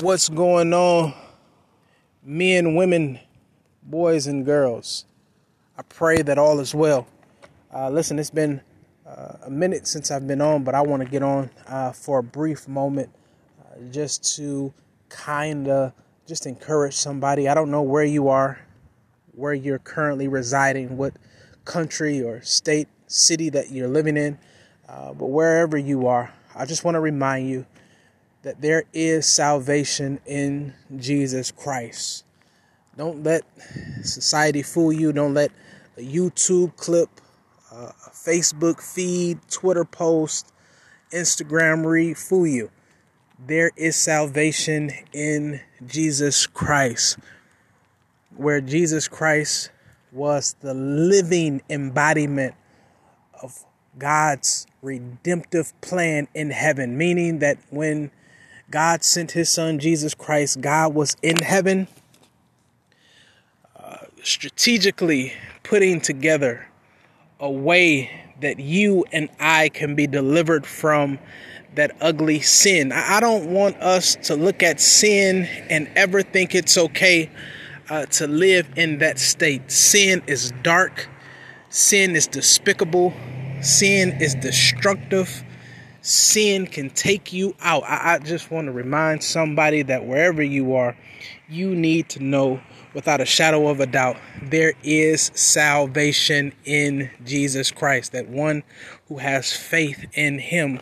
What's going on, men, women, boys, and girls? I pray that all is well. Uh, listen, it's been uh, a minute since I've been on, but I want to get on uh, for a brief moment uh, just to kind of just encourage somebody. I don't know where you are, where you're currently residing, what country or state, city that you're living in, uh, but wherever you are, I just want to remind you that there is salvation in Jesus Christ. Don't let society fool you. Don't let a YouTube clip, uh, a Facebook feed, Twitter post, Instagram read fool you. There is salvation in Jesus Christ. Where Jesus Christ was the living embodiment of God's redemptive plan in heaven, meaning that when God sent his son Jesus Christ, God was in heaven, uh, strategically putting together a way that you and I can be delivered from that ugly sin. I don't want us to look at sin and ever think it's okay uh, to live in that state. Sin is dark, sin is despicable, sin is destructive. Sin can take you out. I, I just want to remind somebody that wherever you are, you need to know without a shadow of a doubt there is salvation in Jesus Christ. That one who has faith in Him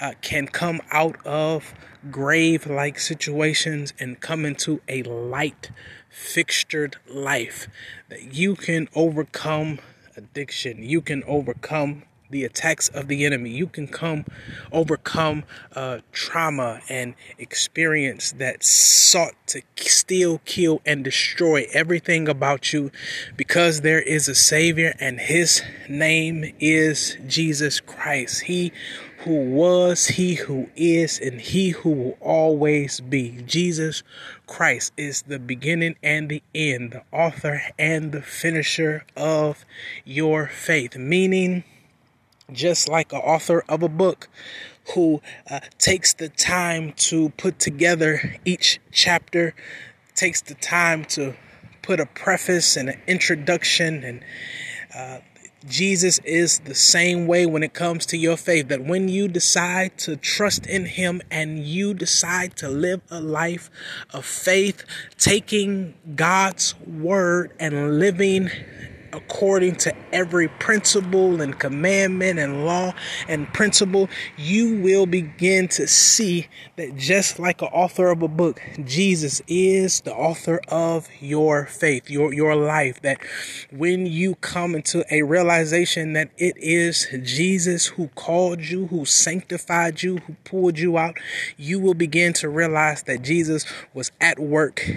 uh, can come out of grave like situations and come into a light fixtured life. That you can overcome addiction, you can overcome the attacks of the enemy. You can come overcome uh, trauma and experience that sought to steal, kill, and destroy everything about you because there is a Savior and His name is Jesus Christ. He who was, He who is, and He who will always be. Jesus Christ is the beginning and the end, the author and the finisher of your faith, meaning just like an author of a book who uh, takes the time to put together each chapter, takes the time to put a preface and an introduction and uh, Jesus is the same way when it comes to your faith. That when you decide to trust in Him and you decide to live a life of faith, taking God's word and living according to every principle and commandment and law and principle, you will begin to see that just like an author of a book, Jesus is the author of your faith, your, your life. That when you come into a realization that it is Jesus who called you, who sanctified you, who pulled you out, you will begin to realize that Jesus was at work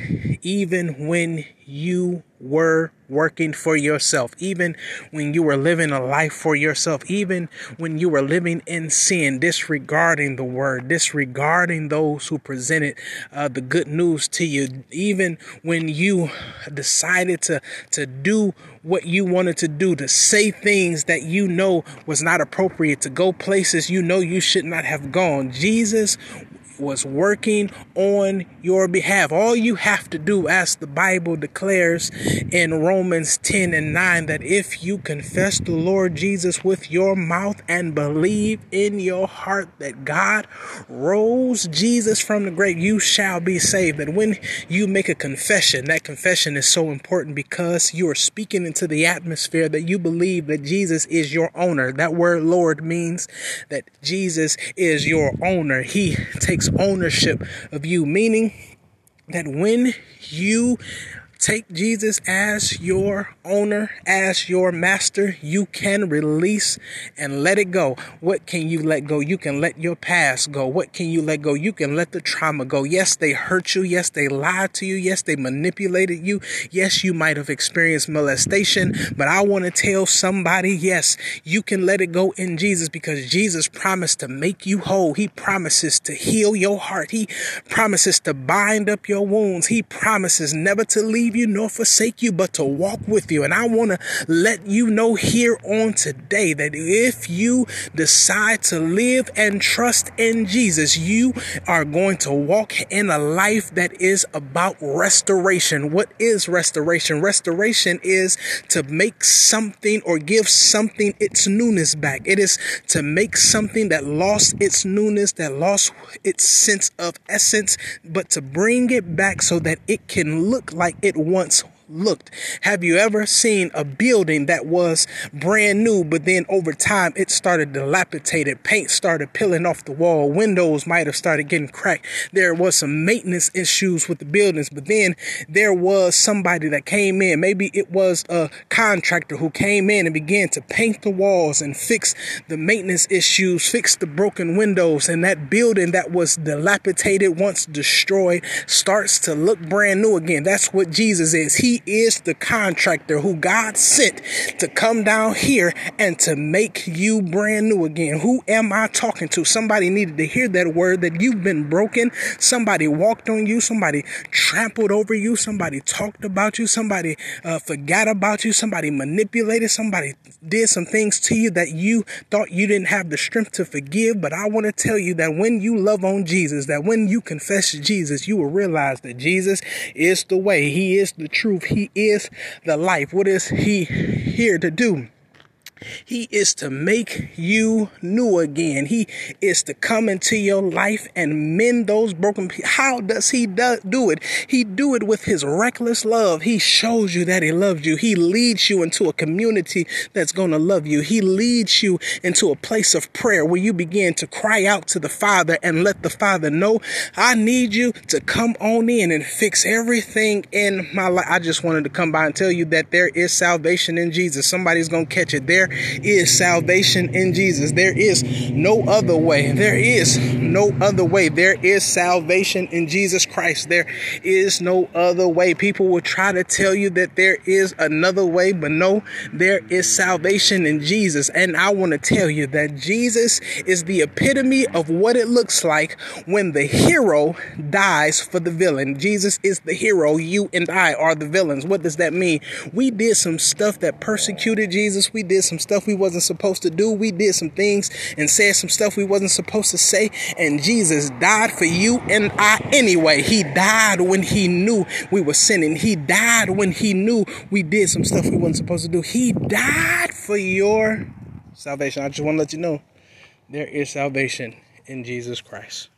even when you were working for yourself, even when you were living a life for yourself, even when you were living in sin, disregarding the word, disregarding those who presented uh, the good news to you, even when you decided to, to do what you wanted to do, to say things that you know was not appropriate, to go places you know you should not have gone. Jesus was working on your behalf. All you have to do, as the Bible declares in Romans 10 and 9, that if you confess the Lord Jesus with your mouth and believe in your heart that God rose Jesus from the grave, you shall be saved. That when you make a confession, that confession is so important because you are speaking into the atmosphere that you believe that Jesus is your owner. That word Lord means that Jesus is your owner. He takes ownership of you, meaning that when you take Jesus as your owner, as your master, you can release and let it go. What can you let go? You can let your past go. What can you let go? You can let the trauma go. Yes, they hurt you. Yes, they lied to you. Yes, they manipulated you. Yes, you might have experienced molestation, but I want to tell somebody, yes, you can let it go in Jesus because Jesus promised to make you whole. He promises to heal your heart. He promises to bind up your wounds. He promises never to leave leave you nor forsake you, but to walk with you. And I want to let you know here on today that if you decide to live and trust in Jesus, you are going to walk in a life that is about restoration. What is restoration? Restoration is to make something or give something its newness back. It is to make something that lost its newness, that lost its sense of essence, but to bring it back so that it can look like it once looked. Have you ever seen a building that was brand new, but then over time it started dilapidated? Paint started peeling off the wall. Windows might have started getting cracked. There was some maintenance issues with the buildings, but then there was somebody that came in. Maybe it was a contractor who came in and began to paint the walls and fix the maintenance issues, fix the broken windows, and that building that was dilapidated, once destroyed, starts to look brand new again. That's what Jesus is. He is the contractor who God sent to come down here and to make you brand new again. Who am I talking to? Somebody needed to hear that word that you've been broken. Somebody walked on you. Somebody trampled over you. Somebody talked about you. Somebody uh, forgot about you. Somebody manipulated. Somebody did some things to you that you thought you didn't have the strength to forgive. But I want to tell you that when you love on Jesus, that when you confess Jesus, you will realize that Jesus is the way. He is the truth. He is the life. What is he here to do? He is to make you new again. He is to come into your life and mend those broken pieces. How does he do, do it? He do it with his reckless love. He shows you that he loves you. He leads you into a community that's going to love you. He leads you into a place of prayer where you begin to cry out to the Father and let the Father know, I need you to come on in and fix everything in my life. I just wanted to come by and tell you that there is salvation in Jesus. Somebody's going to catch it. There is salvation in Jesus. There is no other way. There is no other way. There is salvation in Jesus Christ. There is no other way. People will try to tell you that there is another way, but no, there is salvation in Jesus. And I want to tell you that Jesus is the epitome of what it looks like when the hero dies for the villain. Jesus is the hero. You and I are the villains. What does that mean? We did some stuff that persecuted Jesus. We did some stuff we wasn't supposed to do. We did some things and said some stuff we wasn't supposed to say. And Jesus died for you and I anyway. He died when he knew we were sinning. He died when he knew we did some stuff we wasn't supposed to do. He died for your salvation. I just want to let you know there is salvation in Jesus Christ.